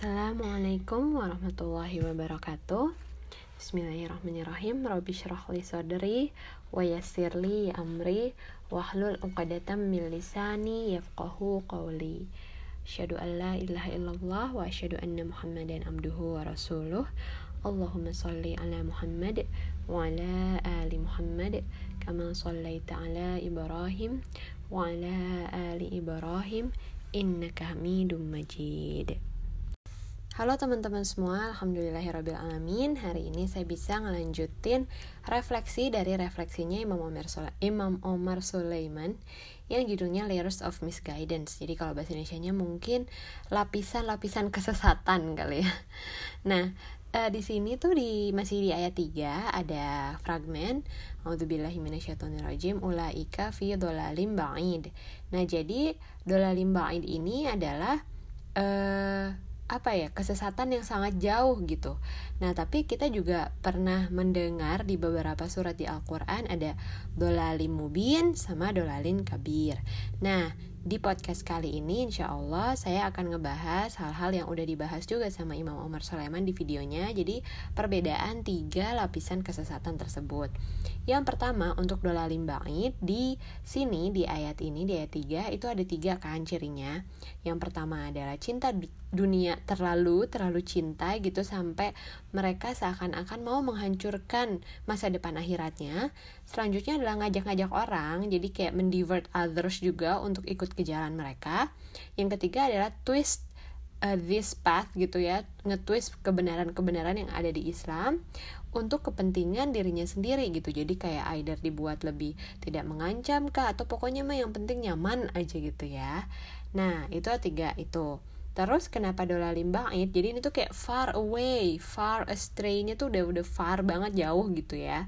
Assalamualaikum warahmatullahi wabarakatuh. Bismillahirrahmanirrahim. Rabbi syrah li sadri Wa amri. Wahlul uqadatam min lisani Yafqahu qawli. Asyhadu an la ilaha illallah Wa asyhadu anna muhammadan abduhu wa rasuluh. Allahumma salli ala Muhammad Wa ala ali Muhammad Kama sallaita ala Ibrahim Wa ala ali Ibrahim. Innaka hamidum majid Halo teman-teman semua, Alhamdulillahirrabbilalamin Hari ini saya bisa ngelanjutin refleksi dari refleksinya Imam Omar, Sule Imam Omar Sulaiman Yang judulnya Layers of Misguidance. Jadi kalau bahasa Indonesia-nya mungkin lapisan-lapisan kesesatan kali ya. Nah, uh, di sini tuh di masih di ayat 3 ada fragmen ulaika fi dolalim ba'id. Nah, jadi dolalim ba'id ini adalah uh, apa ya kesesatan yang sangat jauh gitu. Nah tapi kita juga pernah mendengar di beberapa surat di Al-Quran ada dolalim mubin sama dolalin kabir. Nah di podcast kali ini insya Allah saya akan ngebahas hal-hal yang udah dibahas juga sama Imam Omar Sulaiman di videonya Jadi perbedaan tiga lapisan kesesatan tersebut Yang pertama untuk dolalim ba'id di sini di ayat ini di ayat 3 itu ada tiga kan cirinya Yang pertama adalah cinta dunia terlalu terlalu cinta gitu sampai mereka seakan-akan mau menghancurkan masa depan akhiratnya. Selanjutnya adalah ngajak-ngajak orang jadi kayak mendivert others juga untuk ikut ke jalan mereka. Yang ketiga adalah twist uh, this path gitu ya nge-twist kebenaran-kebenaran yang ada di Islam untuk kepentingan dirinya sendiri gitu. Jadi kayak either dibuat lebih tidak mengancam kah atau pokoknya mah yang penting nyaman aja gitu ya. Nah itu tiga itu Terus kenapa dola limbangit? Jadi ini tuh kayak far away, far astray-nya tuh udah udah far banget jauh gitu ya.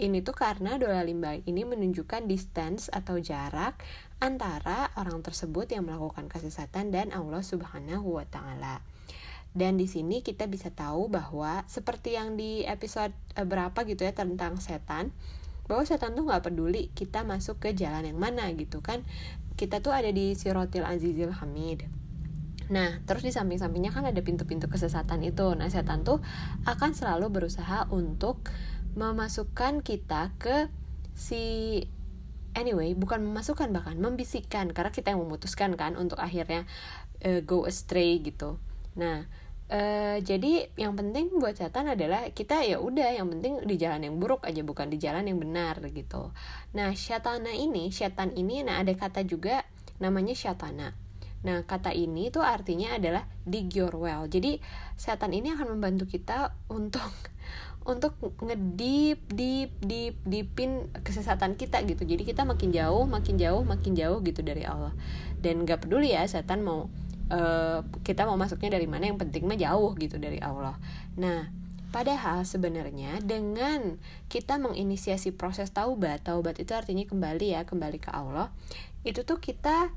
Ini tuh karena dola limbang ini menunjukkan distance atau jarak antara orang tersebut yang melakukan kesesatan dan Allah Subhanahu wa taala. Dan di sini kita bisa tahu bahwa seperti yang di episode eh, berapa gitu ya tentang setan, bahwa setan tuh nggak peduli kita masuk ke jalan yang mana gitu kan. Kita tuh ada di Sirotil Azizil Hamid Nah, terus di samping-sampingnya kan ada pintu-pintu kesesatan itu. Nah, setan tuh akan selalu berusaha untuk memasukkan kita ke si anyway, bukan memasukkan bahkan membisikkan karena kita yang memutuskan kan untuk akhirnya uh, go astray gitu. Nah, Uh, jadi yang penting buat setan adalah kita ya udah yang penting di jalan yang buruk aja bukan di jalan yang benar gitu. Nah, syatana ini, syaitan ini nah ada kata juga namanya syatana. Nah, kata ini tuh artinya adalah dig your well. Jadi, setan ini akan membantu kita untuk untuk ngedip, deep, deep, deepin kesesatan kita gitu. Jadi kita makin jauh, makin jauh, makin jauh gitu dari Allah. Dan gak peduli ya setan mau uh, kita mau masuknya dari mana, yang penting mah jauh gitu dari Allah. Nah, Padahal sebenarnya dengan kita menginisiasi proses taubat, taubat itu artinya kembali ya, kembali ke Allah. Itu tuh kita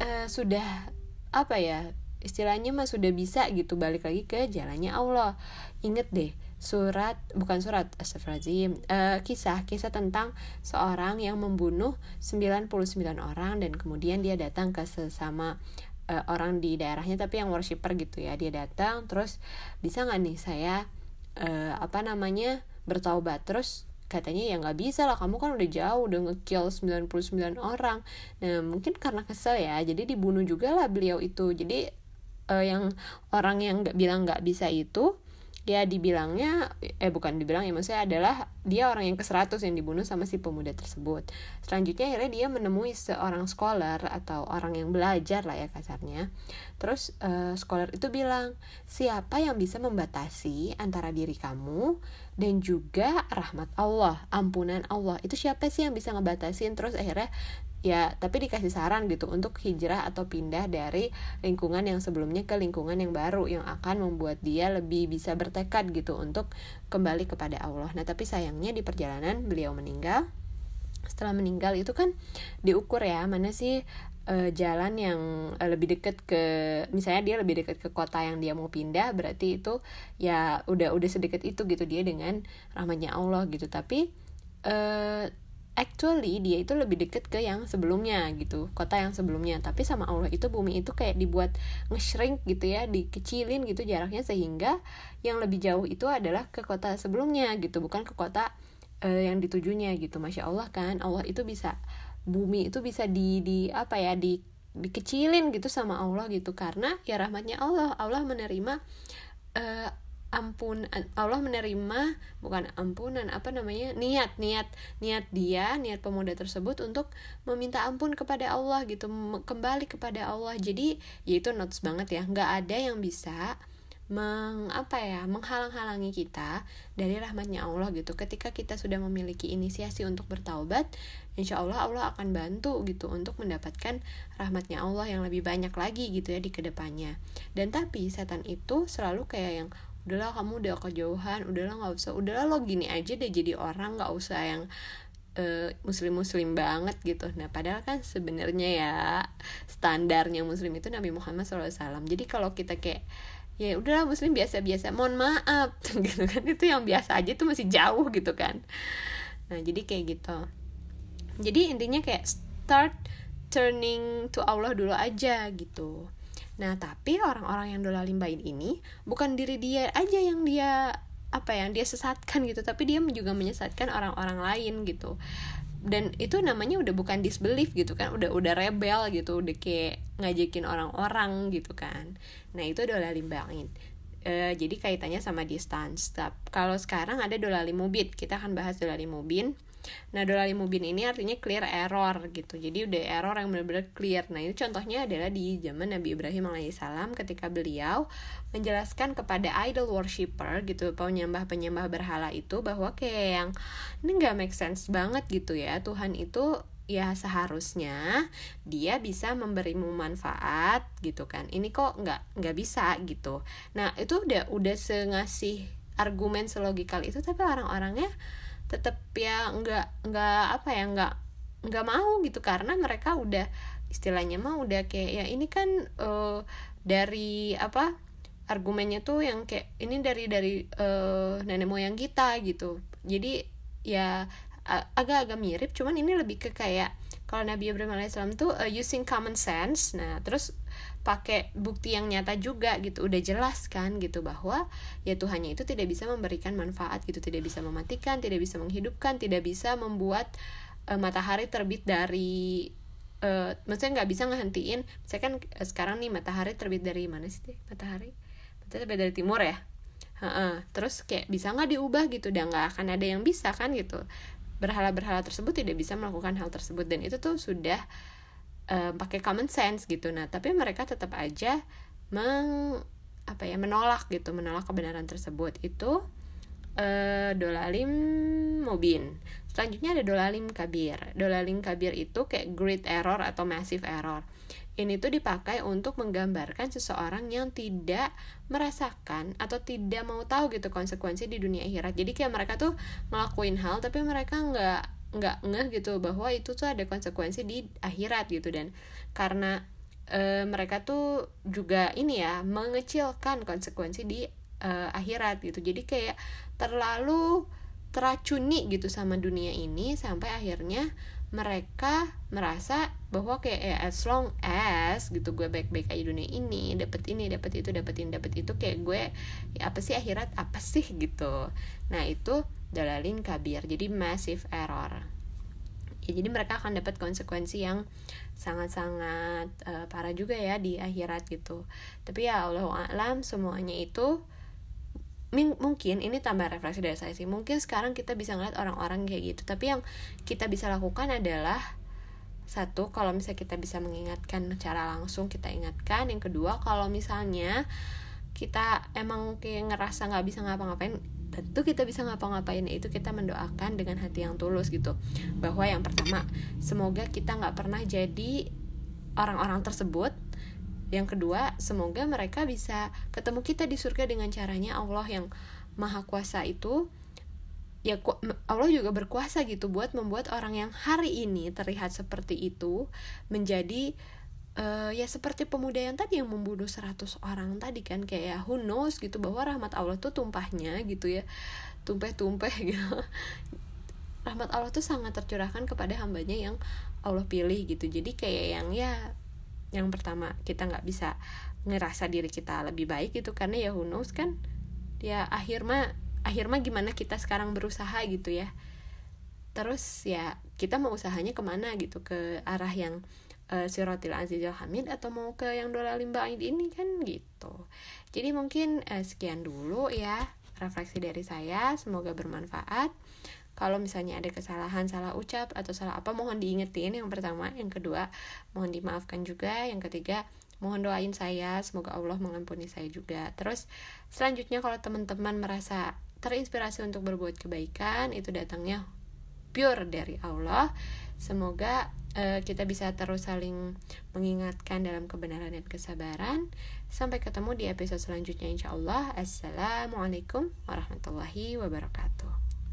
uh, sudah apa ya istilahnya mah sudah bisa gitu balik lagi ke jalannya Allah. Inget deh surat bukan surat astagfirullahaladzim uh, kisah kisah tentang seorang yang membunuh 99 orang dan kemudian dia datang ke sesama uh, orang di daerahnya tapi yang worshipper gitu ya. Dia datang terus bisa nggak nih saya uh, apa namanya bertaubat? Terus katanya ya nggak bisa lah kamu kan udah jauh udah ngekill 99 orang nah mungkin karena kesel ya jadi dibunuh juga lah beliau itu jadi uh, yang orang yang nggak bilang nggak bisa itu ya dibilangnya eh bukan dibilang ya maksudnya adalah dia orang yang ke-100 yang dibunuh sama si pemuda tersebut. Selanjutnya akhirnya dia menemui seorang scholar atau orang yang belajar lah ya kasarnya. Terus uh, scholar itu bilang, "Siapa yang bisa membatasi antara diri kamu dan juga rahmat Allah, ampunan Allah? Itu siapa sih yang bisa ngebatasin?" Terus akhirnya ya tapi dikasih saran gitu untuk hijrah atau pindah dari lingkungan yang sebelumnya ke lingkungan yang baru yang akan membuat dia lebih bisa bertekad gitu untuk kembali kepada Allah. Nah, tapi sayangnya di perjalanan beliau meninggal. Setelah meninggal itu kan diukur ya mana sih uh, jalan yang uh, lebih dekat ke misalnya dia lebih dekat ke kota yang dia mau pindah berarti itu ya udah udah sedekat itu gitu dia dengan rahmatnya Allah gitu. Tapi uh, actually dia itu lebih deket ke yang sebelumnya gitu kota yang sebelumnya. Tapi sama Allah itu bumi itu kayak dibuat nge-shrink gitu ya dikecilin gitu jaraknya sehingga yang lebih jauh itu adalah ke kota sebelumnya gitu bukan ke kota yang ditujunya gitu. Masya Allah kan Allah itu bisa bumi itu bisa di di apa ya di dikecilin gitu sama Allah gitu. Karena ya rahmatnya Allah. Allah menerima uh, ampun Allah menerima bukan ampunan apa namanya niat niat niat dia niat pemuda tersebut untuk meminta ampun kepada Allah gitu kembali kepada Allah. Jadi ya itu notes banget ya. Nggak ada yang bisa meng apa ya menghalang-halangi kita dari rahmatnya Allah gitu. Ketika kita sudah memiliki inisiasi untuk bertaubat insya Allah Allah akan bantu gitu untuk mendapatkan rahmatnya Allah yang lebih banyak lagi gitu ya di ke depannya. Dan tapi setan itu selalu kayak yang udahlah kamu udah kejauhan udahlah nggak usah udahlah lo gini aja deh jadi orang nggak usah yang eh, muslim muslim banget gitu. Nah padahal kan sebenarnya ya standarnya muslim itu Nabi Muhammad SAW jadi kalau kita kayak ya udahlah muslim biasa-biasa. Mohon maaf. Gitu kan. Itu yang biasa aja tuh masih jauh gitu kan. Nah jadi kayak gitu. Jadi intinya kayak start turning to Allah dulu aja gitu. Nah, tapi orang-orang yang dolalim bain ini bukan diri dia aja yang dia apa yang dia sesatkan gitu, tapi dia juga menyesatkan orang-orang lain gitu. Dan itu namanya udah bukan disbelief gitu kan, udah udah rebel gitu, udah kayak ngajakin orang-orang gitu kan. Nah, itu dolalim bain. E, jadi kaitannya sama distance. Kalau sekarang ada dolalim mubin, kita akan bahas dolalim mubin Nah, dolali mubin ini artinya clear error gitu. Jadi udah error yang benar-benar clear. Nah, ini contohnya adalah di zaman Nabi Ibrahim alaihissalam ketika beliau menjelaskan kepada idol worshipper gitu, penyembah-penyembah berhala itu bahwa kayak yang ini nggak make sense banget gitu ya. Tuhan itu ya seharusnya dia bisa memberimu manfaat gitu kan ini kok nggak nggak bisa gitu nah itu udah udah sengasih argumen selogikal itu tapi orang-orangnya tetap ya nggak nggak apa ya nggak nggak mau gitu. Karena mereka udah istilahnya mah udah kayak ya ini kan uh, dari apa argumennya tuh yang kayak ini dari dari uh, nenek moyang kita gitu. Jadi ya agak-agak mirip cuman ini lebih ke kayak kalau Nabi Ibrahim alaihissalam tuh uh, using common sense nah terus pakai bukti yang nyata juga gitu. Udah jelas kan gitu bahwa ya Tuhannya itu tidak bisa memberikan manfaat gitu tidak bisa mematikan tidak bisa menghidupkan tidak bisa membuat uh, matahari terbit dari uh, maksudnya nggak bisa ngehentiin. Misalkan uh, sekarang nih matahari terbit dari mana sih deh matahari? Matahari terbit dari timur ya? Ha-ha. terus kayak bisa nggak diubah gitu? Dan nggak akan ada yang bisa kan gitu berhala-berhala tersebut tidak bisa melakukan hal tersebut. Dan itu tuh sudah uh, pakai common sense gitu. Nah tapi mereka tetap aja meng apa ya menolak gitu menolak kebenaran tersebut. Itu uh, dolalim mubin. Selanjutnya ada dolalim kabir. Dolalim kabir itu kayak great error atau massive error. Ini tuh dipakai untuk menggambarkan seseorang yang tidak merasakan atau tidak mau tahu gitu konsekuensi di dunia akhirat. Jadi kayak mereka tuh ngelakuin hal tapi mereka nggak nggak ngeh gitu bahwa itu tuh ada konsekuensi di akhirat gitu. Dan karena e, mereka tuh juga ini ya mengecilkan konsekuensi di e, akhirat gitu. Jadi kayak terlalu teracuni gitu sama dunia ini sampai akhirnya mereka merasa bahwa kayak ya as long as gitu gue baik-baik aja dunia ini dapat ini dapat itu dapat ini dapat itu kayak gue ya apa sih akhirat? Apa sih? gitu. Nah itu dalalin kabir. Jadi massive error. Ya jadi mereka akan dapat konsekuensi yang sangat-sangat uh, parah juga ya di akhirat gitu. Tapi ya Allah alam semuanya itu mungkin ini tambah refleksi dari saya sih. Mungkin sekarang kita bisa ngeliat orang-orang kayak gitu. Tapi yang kita bisa lakukan adalah satu kalau misalnya kita bisa mengingatkan secara langsung kita ingatkan. Yang kedua kalau misalnya kita emang kayak ngerasa nggak bisa ngapa-ngapain tentu kita bisa ngapa-ngapain itu kita mendoakan dengan hati yang tulus gitu. Bahwa yang pertama semoga kita nggak pernah jadi orang-orang tersebut yang kedua semoga mereka bisa ketemu kita di surga dengan caranya Allah yang maha kuasa itu. Ya Allah juga berkuasa gitu buat membuat orang yang hari ini terlihat seperti itu menjadi uh, ya seperti pemuda yang tadi yang membunuh 100 orang tadi kan kayak ya who knows gitu bahwa rahmat Allah tuh tumpahnya gitu ya. Tumpeh-tumpeh gitu. Rahmat Allah tuh sangat tercurahkan kepada hambanya yang Allah pilih gitu. Jadi kayak yang ya yang pertama kita nggak bisa ngerasa diri kita lebih baik gitu karena ya who knows kan ya akhir mah gimana kita sekarang berusaha gitu ya. Terus ya kita mau usahanya ke mana gitu ke arah yang uh, sirotil azizil hamid atau mau ke yang dola limba ini kan gitu. Jadi mungkin uh, sekian dulu ya refleksi dari saya semoga bermanfaat kalau misalnya ada kesalahan salah ucap atau salah apa mohon diingetin yang pertama. Yang kedua mohon dimaafkan juga. Yang ketiga mohon doain saya. Semoga Allah mengampuni saya juga. Terus selanjutnya kalau teman-teman merasa terinspirasi untuk berbuat kebaikan itu datangnya pure dari Allah. Semoga uh, kita bisa terus saling mengingatkan dalam kebenaran dan kesabaran. Sampai ketemu di episode selanjutnya insya Allah. Assalamualaikum warahmatullahi wabarakatuh